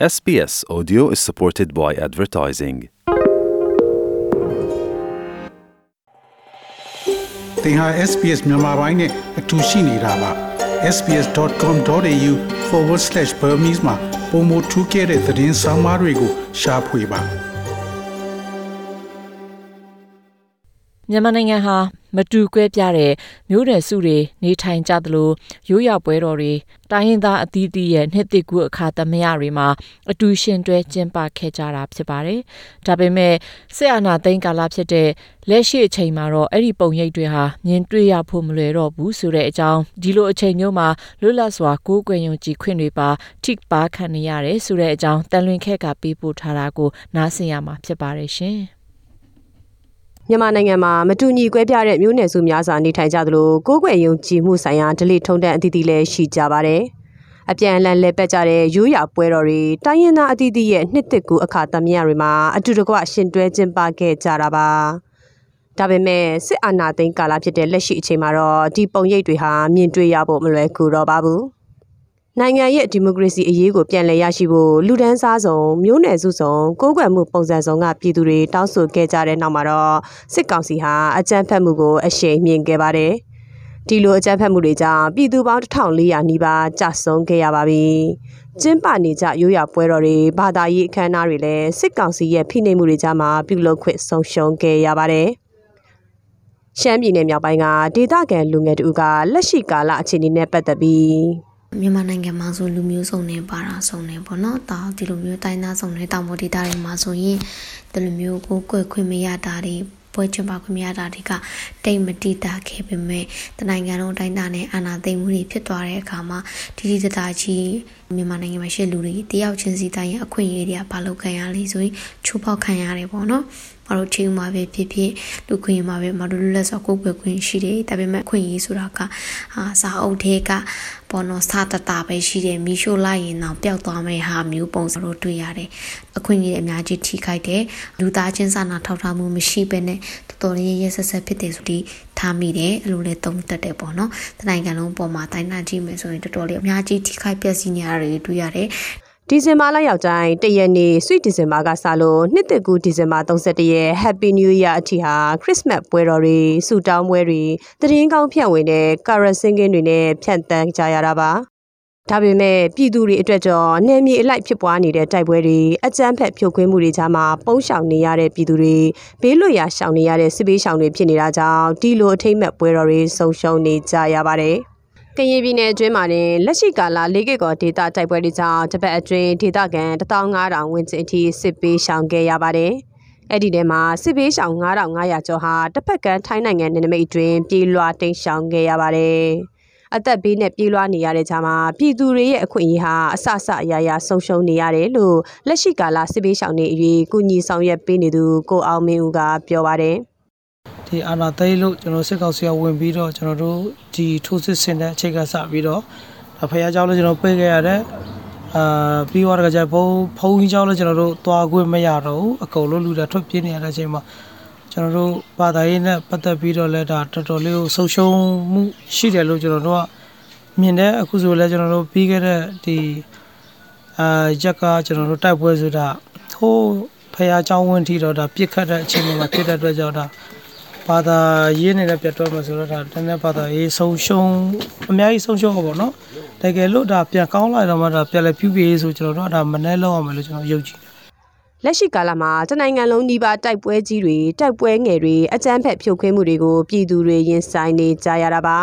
SBS Audio is supported by advertising. သင်ဟာ SPS မြန်မာပိုင်းနဲ့အတူရှိနေတာပါ sbs.com.au/burmese မှာပုံမထူးခဲ့တဲ့သတင်းစာမားတွေကိုရှားဖွေပါ မြန်မာနိုင်ငံဟာ မတူကွဲပြားတဲ့မျိုးနွယ်စုတွေနေထိုင်ကြသလိုရိုးရာပွဲတော်တွေတိုင်းရင်းသားအသီးသီးရဲ့နှစ်သိကူအခါသမယတွေမှာအတူရှင်တွဲကျင်းပခဲ့ကြတာဖြစ်ပါတယ်။ဒါပေမဲ့ဆက်အာနာသိန်းကာလဖြစ်တဲ့လက်ရှိအချိန်မှာတော့အဲ့ဒီပုံရိပ်တွေဟာမြင်တွေ့ရဖို့မလွယ်တော့ဘူးဆိုတဲ့အကြောင်းဒီလိုအချိန်မျိုးမှာလွတ်လပ်စွာကိုးကွယ်ယုံကြည်ခွင့်တွေပါထိပါခံနေရတယ်ဆိုတဲ့အကြောင်းတန်လွင်ခက်ကပေးပို့ထားတာကိုနားဆင်ရမှာဖြစ်ပါတယ်ရှင်။ မြန်မာနိုင်ငံမှာမတူညီကွဲပြားတဲ့မျိုးနွယ်စုများစွာနေထိုင်ကြသလိုကိုးကွယ်ယုံကြည်မှုဆိုင်ရာဒလိထုံတန်းအသီးသီးလည်းရှိကြပါတယ်။အပြန်အလှန်လဲပက်ကြတဲ့ရိုးရာပွဲတော်တွေတိုင်းရင်းသားအသီးသီးရဲ့နှစ်သက်ကူအခါသမယတွေမှာအတူတကွရှင်တွဲကျင်းပခဲ့ကြတာပါ။ဒါပေမဲ့စစ်အာဏာသိမ်းကာလဖြစ်တဲ့လက်ရှိအချိန်မှာတော့ဒီပုံရိပ်တွေဟာမြင်တွေ့ရဖို့မလွယ်ကူတော့ပါဘူး။ နိုင်ငံရဲ့ဒီမိုကရေစီအရေးကိုပြန်လည်ရရှိဖို့လူဒန်းစားဆောင်မျိုးနွယ်စုဆောင်ကိုးကွယ်မှုပုံစံဆောင်ကပြည်သူတွေတောင်းဆိုခဲ့ကြတဲ့နောက်မှာတော့စစ်ကောင်စီဟာအကြမ်းဖက်မှုကိုအရှိန်မြင့်ခဲ့ပါတယ်။ဒီလိုအကြမ်းဖက်မှုတွေကြောင့်ပြည်သူပေါင်း1400နီးပါးကြာဆုံးခဲ့ရပါပြီ။ကျင်းပနေကြရိုးရာပွဲတော်တွေဘာသာရေးအခမ်းအနားတွေလည်းစစ်ကောင်စီရဲ့ဖိနှိပ်မှုတွေကြားမှာပြုလုပ်ခွင့်ဆုံးရှုံးခဲ့ရပါတယ်။ရှမ်းပြည်နယ်မြောက်ပိုင်းကဒေသခံလူငယ်တူကလက်ရှိကာလအခြေအနေနဲ့ပတ်သက်ပြီး မြန်မာနိုင်ငံမှာဆိုလူမျိုးစုံနေပါတာစုံနေပေါ့နော်တောင်ဒီလိုမျိုးတိုင်းသားစုံနေတောင်ပေါ်ဒေသတွေမှာဆိုရင်ဒီလိုမျိုးကိုကိုယ်ခွင့်မရတာတွေပွဲကျင်းပခွင့်မရတာတွေကတိတ်မတိတာခဲ့ပေမဲ့တနိုင်ငံလုံးတိုင်းသားနဲ့အာဏာသိမ်းမှုတွေဖြစ်သွားတဲ့အခါမှာဒီဒီတတာကြီးမြန်မာနိုင်ငံမှာရှိလူတွေတယောက်ချင်းစီတိုင်းရဲ့အခွင့်အရေးတွေကဘာလို့ခံရလဲဆိုရင်ချိုးဖောက်ခံရတယ်ပေါ့နော် မတို့ချင်းမှာပဲဖြစ်ဖြစ်လူခွင့်မှာပဲမတို့လွတ်လပ်စွာကိုယ်ွယ်ခွင့်ရှိတယ်ဒါပေမဲ့ခွင့်ရေးဆိုတာကအာစာအုပ်ထဲကပေါ်တော့စာတတာပဲရှိတယ်မီရှို့လိုက်ရင်တော့ပျောက်သွားမယ့်ဟာမျိုးပုံစံတို့တွေ့ရတယ်အခွင့်အရေးအများကြီးထိခိုက်တယ်လူသားချင်းစာနာထောက်ထားမှုမရှိဘဲနဲ့တော်တော်လေးရဆက်ဆက်ဖြစ်တယ်ဆိုဒီထားမိတယ်အလိုလဲသုံးသက်တယ်ပေါ့နော်တနိုင်ငံလုံးပေါ်မှာတိုင်းနာကြည့်မယ်ဆိုရင်တော်တော်လေးအများကြီးထိခိုက်ပျက်စီးနေရတာတွေတွေ့ရတယ် ဒီဇင်ဘာလရောက်တိုင်းတရက်နေ့ Sweet December ကစလို့နှစ်သက်ကူဒီဇင်ဘာ31ရက် Happy New Year အထိဟာ Christmas ပွဲတော်တွေဆူတောင်းပွဲတွေတရင်ကောင်းဖြန့်ဝေတဲ့ Carol Singing တွေနဲ့ဖြန့်တန်းကြရတာပါဒါပေမဲ့ပြည်သူတွေအတွက်ကြောနယ်မြေအလိုက်ဖြစ်ပွားနေတဲ့တိုက်ပွဲတွေအကြမ်းဖက်ဖြိုခွင်းမှုတွေကြားမှာပုံရှောင်နေရတဲ့ပြည်သူတွေဘေးလွတ်ရာရှောင်နေရတဲ့စစ်ဘေးရှောင်တွေဖြစ်နေတာကြောင့်ဒီလိုအထိမ့်မဲ့ပွဲတော်တွေဆုံးရှုံးနေကြရပါတယ်။ ကရင်ပြည်နယ်အတွင်းမှာတင်လက်ရှိကာလလေးကကောဒေတာတိုက်ပွဲတွေကြောင့်တပတ်အတွင်းဒေတာကန်15000ဝန်းကျင်အထိစစ်ပေးရှောင်ခဲ့ရပါတယ်။အဲ့ဒီထဲမှာစစ်ပေးရှောင်9500ကျော်ဟာတစ်ဖက်ကမ်းထိုင်းနိုင်ငံနယ်နိမိတ်အတွင်းပြေးလွှာတိမ်းရှောင်ခဲ့ရပါတယ်။အသက်ဘေးနဲ့ပြေးလွှားနေရတဲ့ကြားမှာပြည်သူတွေရဲ့အခွင့်အရေးဟာအဆအဆအရာရာဆုံးရှုံးနေရတယ်လို့လက်ရှိကာလစစ်ပေးရှောင်နေအရေးကုညီဆောင်ရွက်ပေးနေသူကိုအောင်မင်းဦးကပြောပါတယ်။ ဒီအာဏာသိမ်းလို့ကျွန်တော်စစ်ကောင်စီကဝင်ပြီးတော့ကျွန်တော်တို့ဒီထိုးစစ်ဆင်တဲ့အချိန်ကစပြီးတော့ဖခင်เจ้าလည်းကျွန်တော်ပြေးခဲ့ရတယ်အာပြီးတော့ကြဘုံဖုံကြီးเจ้าလည်းကျွန်တော်တို့သွားခွင့်မရတော့ဘူးအကုန်လုံးလူတွေထွက်ပြေးနေရတဲ့အချိန်မှာကျွန်တော်တို့ဘာသာရေးနဲ့ပတ်သက်ပြီးတော့လည်းဒါတော်တော်လေးကိုဆုံရှုံမှုရှိတယ်လို့ကျွန်တော်တို့ကမြင်တဲ့အခုဆိုလည်းကျွန်တော်တို့ပြီးခဲ့တဲ့ဒီအာရက်ကကျွန်တော်တို့တိုက်ပွဲဆိုတာဟိုးဖះเจ้าဝင်းထီတော့ဒါပြစ်ခတ်တဲ့အချိန်မှာဖြစ်တဲ့အတွက်ကြောင့်ဒါ ဘာသာရေးနေတဲ့ပြတ်တော့မှဆိုတော့ဒါတနေ့ဘာသာရေးဆုံးရှုံးအများကြီးဆုံးရှုံးတော့ဗောနော်တကယ်လို့ဒါပြန်ကောင်းလာတော့မှဒါပြန်လဲပြုပြေးဆိုကျွန်တော်တို့ဒါမနှဲလောက်အောင်မယ်လို့ကျွန်တော်ယုံကြည်တယ်လက်ရှိကာလမှာတနိုင်ငံလုံးနှီးပါတိုက်ပွဲကြီးတွေတိုက်ပွဲငယ်တွေအကြမ်းဖက်ဖြိုခွင်းမှုတွေကိုပြည်သူတွေရင်ဆိုင်နေကြရတာပါ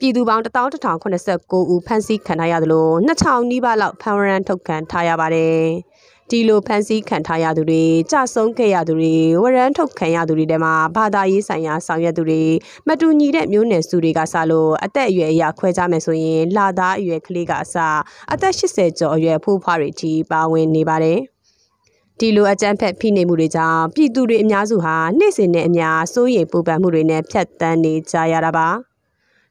ပြည်သူပေါင်း11089ဦးဖမ်းဆီးခံထားရသလို2000နီးပါးလောက်ဖမ်းရန်ထုတ်ခံထားရပါတယ်။ ဒီလိုဖမ်းဆီးခံထားရသူတွေကြဆုံးခဲ့ရသူတွေဝရမ်းထုတ်ခံရသူတွေထဲမှာဘာသာရေးဆိုင်ရာဆောင်ရွက်သူတွေမတူညီတဲ့မျိုးနွယ်စုတွေကစလို့အသက်အရွယ်အရာခွဲခြားမယ်ဆိုရင်လာသားအရွယ်ကလေးကအစအသက်80ကျော်အရွယ်ဖိုးဖွားတွေထိပါဝင်နေပါတယ်ဒီလိုအကြမ်းဖက်ဖိနှိပ်မှုတွေကြောင့်ပြည်သူတွေအများစုဟာနေ့စဉ်နဲ့အများစိုးရိမ်ပူပန်မှုတွေနဲ့ဖြတ်တန်းနေကြရတာပါ။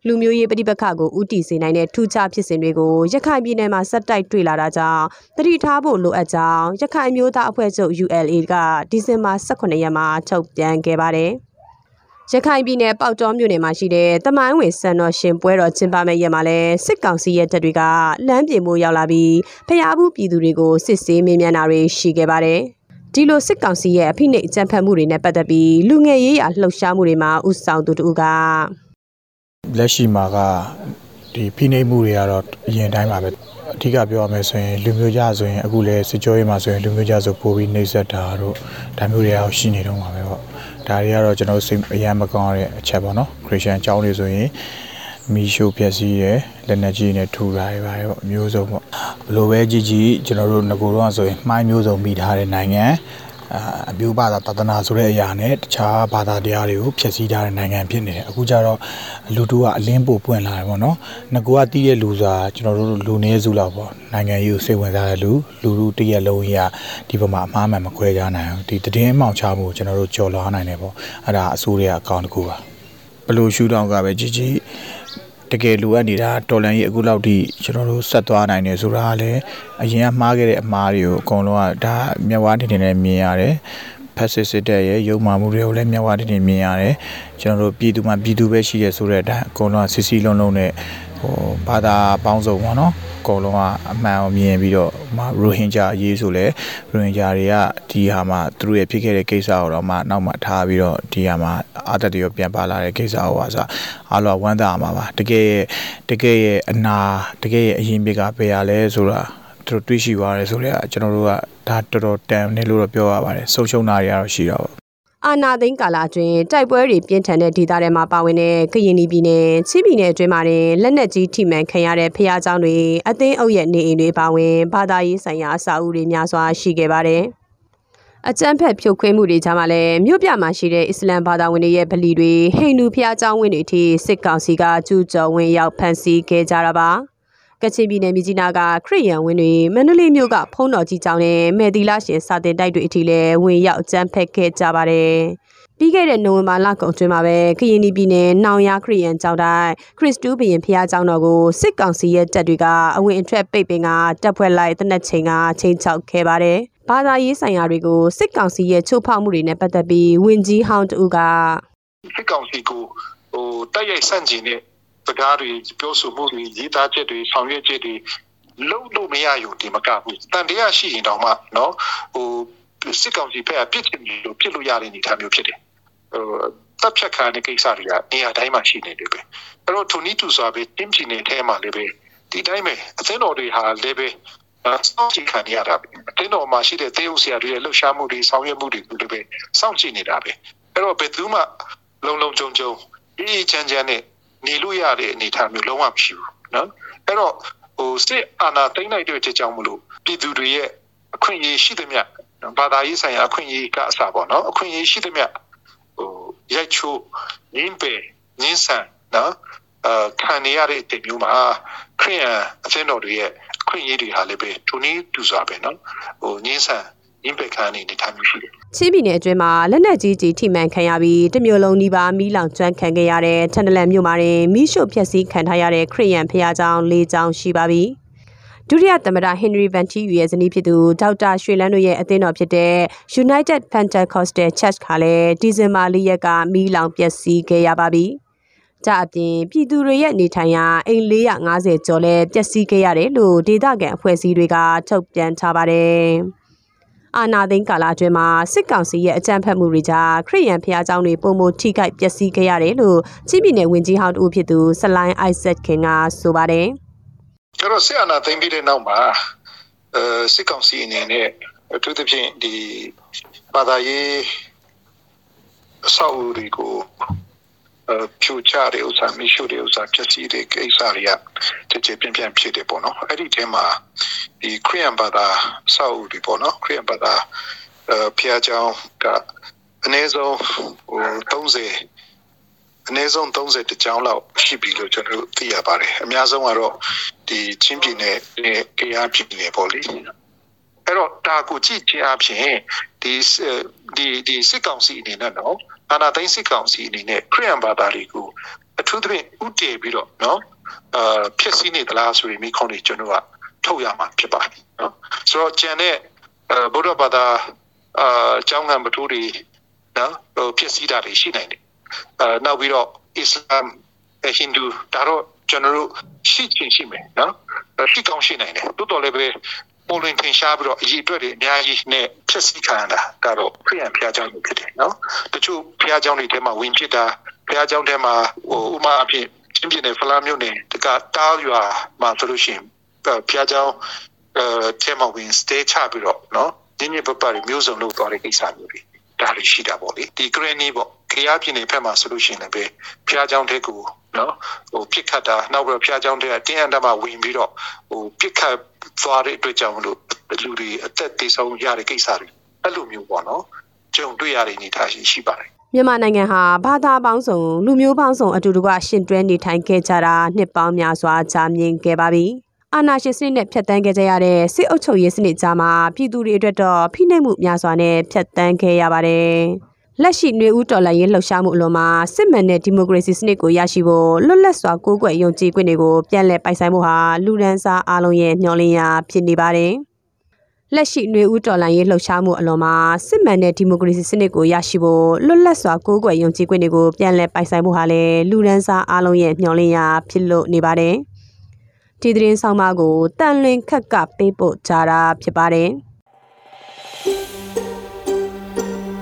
လူမျိုးရေးပဋိပက္ခကိုဥတီစေနိုင်တဲ့ထူးခြားဖြစ်စဉ်တွေကိုရခိုင်ပြည်နယ်မှာဆက်တိုက်တွေ့လာတာကြောင့်တတိထားဖို့လိုအပ်ကြောင်းရခိုင်မျိုးသားအဖွဲ့ချုပ် ULA ကဒီဇင်ဘာ18ရက်မှာထုတ်ပြန်ခဲ့ပါတယ်။ရခိုင်ပြည်နယ်ပေါက်တော်မြို့နယ်မှာရှိတဲ့တမိုင်းဝင်စံတော်ရှင်ပွဲတော်ကျင်းပမဲ့ရက်မှာလဲစစ်ကောင်စီရဲ့တပ်တွေကလမ်းပြင်မှုရောက်လာပြီးဖျားဘူးပြည်သူတွေကိုစစ်ဆေးမေးမြန်းတာတွေရှိခဲ့ပါတယ်။ဒီလိုစစ်ကောင်စီရဲ့အဖိနှိပ်အကြမ်းဖက်မှုတွေနဲ့ပတ်သက်ပြီးလူငယ်ရေးရာလှုပ်ရှားမှုတွေမှာဥဆောင်သူတို့က လက်ရှိမှာကဒီဖိနှိပ်မှုတွေကတော့အရင်တိုင်းပါပဲအဓိကပြောရမယ်ဆိုရင်လူမျိုးကြဆိုရင်အခုလဲစစ်ကြောရေးမှာဆိုရင်လူမျိုးကြဆိုပို့ပြီးနှိပ်စက်တာတို့ဒါမျိုးတွေအောင်ရှိနေတော့မှာပဲပေါ့ဒါတွေကတော့ကျွန်တော်စိတ်အရန်မကောင်းတဲ့အချက်ပေါ့နော်ခရစ်ယာန်ကျောင်းတွေဆိုရင်မီရှိုပြက်စီးတယ်လက်နက်ကြီးနဲ့ထူတာတွေပါပေါ့အမျိုးစုံပေါ့ဘလိုပဲကြည့်ကြည့်ကျွန်တော်တို့ငကိုတော့ဆိုရင်မှိုင်းမျိုးစုံမိထားတဲ့နိုင်ငံ အာအမျိုးဘာသာတသနာဆိုတဲ့အရာနဲ့တခြားဘာသာတရားတွေကိုဖျက်ဆီးထားတဲ့နိုင်ငံဖြစ်နေတယ်အခုကျတော့လူတို့ကအလင်းပို့ပွင့်လာတယ်ပေါ့နော်ငကိုကတီးတဲ့လူဆိုတာကျွန်တော်တို့လူနည်းစုလောက်ပေါ့နိုင်ငံရေးကိုစိတ်ဝင်စားတဲ့လူလူလူတရက်လုံးကြီးကဒီပေါ်မှာအမှားမှန်မခွဲခြားနိုင်ဘူးဒီတည်င်းမှောင်ချမှုကိုကျွန်တော်တို့ကြော်လွှားနိုင်တယ်ပေါ့အဲ့ဒါအစိုးရအကောင့်တစ်ခုပါဘလို့ရှူတောင်းကပဲကြီးကြီး တကယ်လိုအပ်နေတာတော်လန်ကြီးအခုလောက်ထိကျွန်တော်တို့ဆက်သွားနိုင်တယ်ဆိုတာကလည်းအရင်ကမှားခဲ့တဲ့အမှားတွေကိုအကုန်လုံးကဒါမျက်ဝါးတင်တင်နဲ့မြင်ရတယ်ဖက်စစ်စစ်တဲ့ရဲ့ရုံမာမှုတွေကိုလည်းမျက်ဝါးတင်တင်မြင်ရတယ်ကျွန်တော်တို့ပြည်သူမှာပြည်သူပဲရှိရဆိုတဲ့အတိုင်းအကုန်လုံးကစစ်စီလုံးလုံးနဲ့ဟိုဘာသာပေါင်းစုံပေါ့နော်အ ကုန်လုံးကအမှန်ကိုမြင်ပြီးတော့ရိုဟင်ဂျာအရေးဆိုလဲရိုဟင်ဂျာတွေကဒီဟာမှာသူတို့ရဲ့ဖြစ်ခဲ့တဲ့ကိစ္စကိုတော့မှနောက်မှထားပြီးတော့ဒီဟာမှာအာတက်တွေရောပြန်ပါလာတဲ့ကိစ္စကိုပါဆိုအားလုံးဝမ်းသာမှာပါတကယ်ရဲ့တကယ်ရဲ့အနာတကယ်ရဲ့အရင်ပြကပဲရလဲဆိုတာသူတို့တွေးရှိသွားတယ်ဆိုတော့ကျွန်တော်တို့ကဒါတော်တော်တန်နေလို့တော့ပြောရပါတယ်ဆုံးရှုံးတာတွေကတော့ရှိတော့ အာနာသိန်းကာလအတွင်းတိုက်ပွဲတွေပြင်းထန်တဲ့ဒေသတွေမှာပါဝင်တဲ့ကရင်ပြည်နယ်ချင်းပြည်နယ်အတွင်းမှာတင်လက်နက်ကြီးထိမှန်ခံရတဲ့ဖျားเจ้าတွေအသင်းအုပ်ရဲ့နေအိမ်တွေပါဝင်ဘာသာရေးဆိုင်ရာအဆောက်အဦတွေများစွာရှိခဲ့ပါတယ်။အကြမ်းဖက်ဖြုတ်ခွင်းမှုတွေကြားမှာလည်းမြို့ပြမှာရှိတဲ့အစ္စလမ်ဘာသာဝင်တွေရဲ့ဗလီတွေဟိန္ဒူဖျားเจ้าဝင်တွေအထိစစ်ကောင်စီကကျူးကျော်ဝင်ရောက်ဖမ်းဆီးခဲ့ကြတာပါ။ ကချင်ပြည်နယ်မြကြီးနားကခရစ်ယာန်ဝင်းတွေမန္တလေးမြို့ကဖုံးတော်ကြီးကျောင်းနဲ့မေဒီလာရှင်စာတင်တိုက်တွေအထိလည်းဝင်ရောက်အကြမ်းဖက်ခဲ့ကြပါတယ်။ပြီးခဲ့တဲ့နိုဝင်ဘာလကုန်တွင်မှာပဲကရင်ပြည်နယ်နောင်ရခရီးယန်ကျောင်းတိုင်းခရစ်စတူးဘုရင်ဖျားကျောင်းတော်ကိုစစ်ကောင်စီရဲ့တပ်တွေကအဝင်အထွက်ပိတ်ပင်ကတပ်ဖွဲ့လိုက်တနက်ချိန်ကချိန်ချောက်ခဲ့ပါတယ်။ဘာသာရေးဆိုင်ရာတွေကိုစစ်ကောင်စီရဲ့ချိုးဖောက်မှုတွေနဲ့ပတ်သက်ပြီးဝင်ကြီးဟောင်းတူကစစ်ကောင်စီကိုဟိုတိုက်ရိုက်ဆန့်ကျင်တဲ့ စကားတွေပြောဆိုမှုတွေရေးသားချက်တွေဆောင်ရွက်ချက်တွေလုံးလို့မရယူဒီမကဘူးတန်တရားရှိရင်တောင်မှနော်ဟိုစစ်ကောင်စီဘက်ကပြစ်ချင်လို့ပြစ်လို့ရတဲ့အနေအထားမျိုးဖြစ်တယ်ဟိုတပ်ဖြတ်ခံတဲ့ကိစ္စတွေကနေရာတိုင်းမှာရှိနေတယ်ပဲအဲ့တော့ထိုနီတူဆိုပဲတင်းပြင်းနေတဲ့အထဲမှာလည်းပဲဒီတိုင်းပဲအသင်းတော်တွေဟာလည်းပဲစောင့်ကြည့်ခံရတာပဲအသင်းတော်မှာရှိတဲ့သေယုတ်ဆရာတွေရဲ့လှုပ်ရှားမှုတွေဆောင်ရွက်မှုတွေကိုလည်းပဲစောင့်ကြည့်နေတာပဲအဲ့တော့ဘယ်သူမှလုံလုံခြုံခြုံအေးအေးချမ်းချမ်းနဲ့ နေလို့ရတဲ့အနေအထားမျိုးလုံးဝမရှိဘူးနော်အဲ့တော့ဟိုစစ်အာဏာသိမ်းလိုက်တဲ့ချက်ကြောင့်မလို့ပြည်သူတွေရဲ့အခွင့်အရေးရှိသမျှဘာသာရေးဆိုင်ရာအခွင့်အရေးကအစပေါ့နော်အခွင့်အရေးရှိသမျှဟိုရိုက်ချိုးငင်းပယ်ငင်းဆန်နော်အာခံနေရတဲ့အချိန်မျိုးမှာခရိယန်အသင်းတော်တွေရဲ့အခွင့်အရေးတွေဟာလည်းပဲတူနီးတူစွာပဲနော်ဟိုငင်းဆန် impact ကနေတခြားမျိုးရှိတယ်။ချင်းပြည်နယ်အတွင်းမှာလက်နက်ကြီးကြီးထိမှန်ခံရပြီးတမျိုးလုံးနီးပါးမီးလောင်ကျွမ်းခံခဲ့ရတဲ့ထန်တလန်မြို့မှာတွင်မီးရှို့ဖျက်ဆီးခံထားရတဲ့ခရီးရန်ဖျားကြောင်၄ကြောင်ရှိပါပြီ။ဒုတိယသမ္မတဟင်နရီဗန်တီယူရဲ့ဇနီးဖြစ်သူဒေါက်တာရွှေလန်းတို့ရဲ့အသင်းတော်ဖြစ်တဲ့ United Pentecostal Church ကလည်းဒီဇင်ဘာ၄ရက်ကမီးလောင်ပျက်စီးခဲ့ရပါပြီ။ကြအပြင်ပြည်သူတွေရဲ့နေထိုင်ရာအိမ်450ကျော်လည်းပျက်စီးခဲ့ရတယ်လို့ဒေသခံအဖွဲ့အစည်းတွေကထုတ်ပြန်ထားပါတယ်။ အာနာသိန်းကာလအတွင်းမှာစစ်ကောင်စီရဲ့အကြမ်းဖက်မှုတွေကြားခရစ်ယာန်ဖျားเจ้าတွေပုံမထိခိုက်ပျက်စီးခဲ့ရတယ်လို့ချင်းပြည်နယ်ဝန်ကြီးဟောင်းတူဖြစ်သူဆလိုင်းအိုက်ဆက်ခင်ကဆိုပါတယ်။ ကျွန်တော်ဆက်အနာသိမ့်ပြီးတဲ့နောက်မှာအဲစစ်ကောင်စီအနေနဲ့အထူးသဖြင့်ဒီဘာသာရေးအဆောက်အဦတွေကိုအဲ ဖြိုချတဲ့ဥစ္စာမရှိတဲ့ဥစ္စာဖြစ်စီတဲ့ကိစ္စတွေကတကြည်ပြန့်ပြန့်ဖြစ်တယ်ပေါ့နော်အဲ့ဒီထဲမှာဒီခရီးယန်ဘာသာဆောက်ဦးတွေပေါ့နော်ခရီးယန်ဘာသာဖျားချောင်းကအနည်းဆုံးဟို30အနည်းဆုံး30တချောင်းလောက်ရှိပြီလို့ကျွန်တော်တို့သိရပါတယ်အများဆုံးကတော့ဒီချင်းပြည်နယ်နဲ့ကယားပြည်နယ်ပေါ့လေအဲ့တော့ဒါကိုကြည့်ချင်းအပြင်ဒီဒီဒီစစ်ကောင်စီအနေနဲ့တော့ အာနာသိန်းစစ်ကောင်စီအနေနဲ့ခရီးယန်ဘာသာတွေကိုအထူးသဖြင့်ဥတည်ပြီးတော့နော်အာဖြစ်စည်းနေသလားဆိုရင်မိခွန်းတွေကျွန်တော်ကထုတ်ရမှာဖြစ်ပါတယ်နော်ဆိုတော့ကျန်တဲ့ဗုဒ္ဓဘာသာအာကျောင်းကံပထိုးတွေနော်ဟိုဖြစ်စည်းတာတွေရှိနိုင်တယ်အဲနောက်ပြီးတော့အစ္စလာမ်ဟိန္ဒူဒါတော့ကျွန်တော်တို့ရှိချင်းရှိမယ်နော်အဲရှိကောင်းရှိနိုင်တယ်တိုးတော်လည်းပဲ ပေါ်လွင်ထင်ရှားပြီးတော့အရေးအတွက်တွေအများကြီးနဲ့ဖြစ်စီခံရတာကတော့ခရိယံဘုရားကျောင်းတွေဖြစ်တယ်နော်တချို့ဘုရားကျောင်းတွေထဲမှာဝင်ဖြစ်တာဘုရားကျောင်းထဲမှာဟိုဥမာအဖြစ်ချင်းပြင်းတဲ့ဖလားမြို့နယ်တကတားရွာမှာဆိုလို့ရှိရင်ဘုရားကျောင်းအဲထဲမှာဝင် stay ချပြီးတော့နော်ဒီနေ့ပပတွေမျိုးစုံလောက်သွားတဲ့ကိစ္စမျိုးတွေဒါတွေရှိတာပေါ့လေဒီ granny ပေါ့ခရီးပြင်းနေဖက်မှာဆိုလို့ရှိရင်လည်းဘုရားကျောင်းထဲကို နော်ဟိုပြစ်ခတ်တာနောက်ပြီးတော့ဖျားကြောင်းတဲ့အတင်းအဓမ္မဝင်ပြီးတော့ဟိုပြစ်ခတ်သွားတဲ့အတွက်ကြောင့်မလို့လူတွေအသက်သေဆုံးရတဲ့ကိစ္စတွေအဲ့လိုမျိုးပေါ့နော်ကြုံတွေ့ရတဲ့အနေအထားရှိရှိပါတယ်မြန်မာနိုင်ငံဟာဘာသာပေါင်းစုံလူမျိုးပေါင်းစုံအတူတကွရှင်တွဲနေထိုင်ခဲ့ကြတာနှစ်ပေါင်းများစွာကြာမြင့်ခဲ့ပါပြီ။အာဏာရှင်စနစ်နဲ့ဖျက်ဆီးခဲ့ကြရတဲ့စစ်အုပ်ချုပ်ရေးစနစ်ကြားမှာပြည်သူတွေအတွက်တော့ဖိနှိပ်မှုများစွာနဲ့ဖျက်ဆီးခဲ့ရပါတယ်။ လက်ရှိနေဦးတော်လှန်ရေးလှုပ်ရှားမှုအလွန်မှာစစ်မှန်တဲ့ဒီမိုကရေစီစနစ်ကိုရရှိဖို့လွတ်လပ်စွာကိုးကွယ်ယုံကြည်권တွေကိုပြန်လည်ပိုင်ဆိုင်ဖို့ဟာလူဒန်းစားအားလုံးရဲ့မျှော်လင့်ရာဖြစ်နေပါတယ်။လက်ရှိနေဦးတော်လှန်ရေးလှုပ်ရှားမှုအလွန်မှာစစ်မှန်တဲ့ဒီမိုကရေစီစနစ်ကိုရရှိဖို့လွတ်လပ်စွာကိုးကွယ်ယုံကြည်권တွေကိုပြန်လည်ပိုင်ဆိုင်ဖို့ဟာလည်းလူဒန်းစားအားလုံးရဲ့မျှော်လင့်ရာဖြစ်လို့နေပါတယ်။ဒီသတင်းဆောင်မကိုတန်လွင်ခက်ကပေးပို့ကြတာဖြစ်ပါတယ်။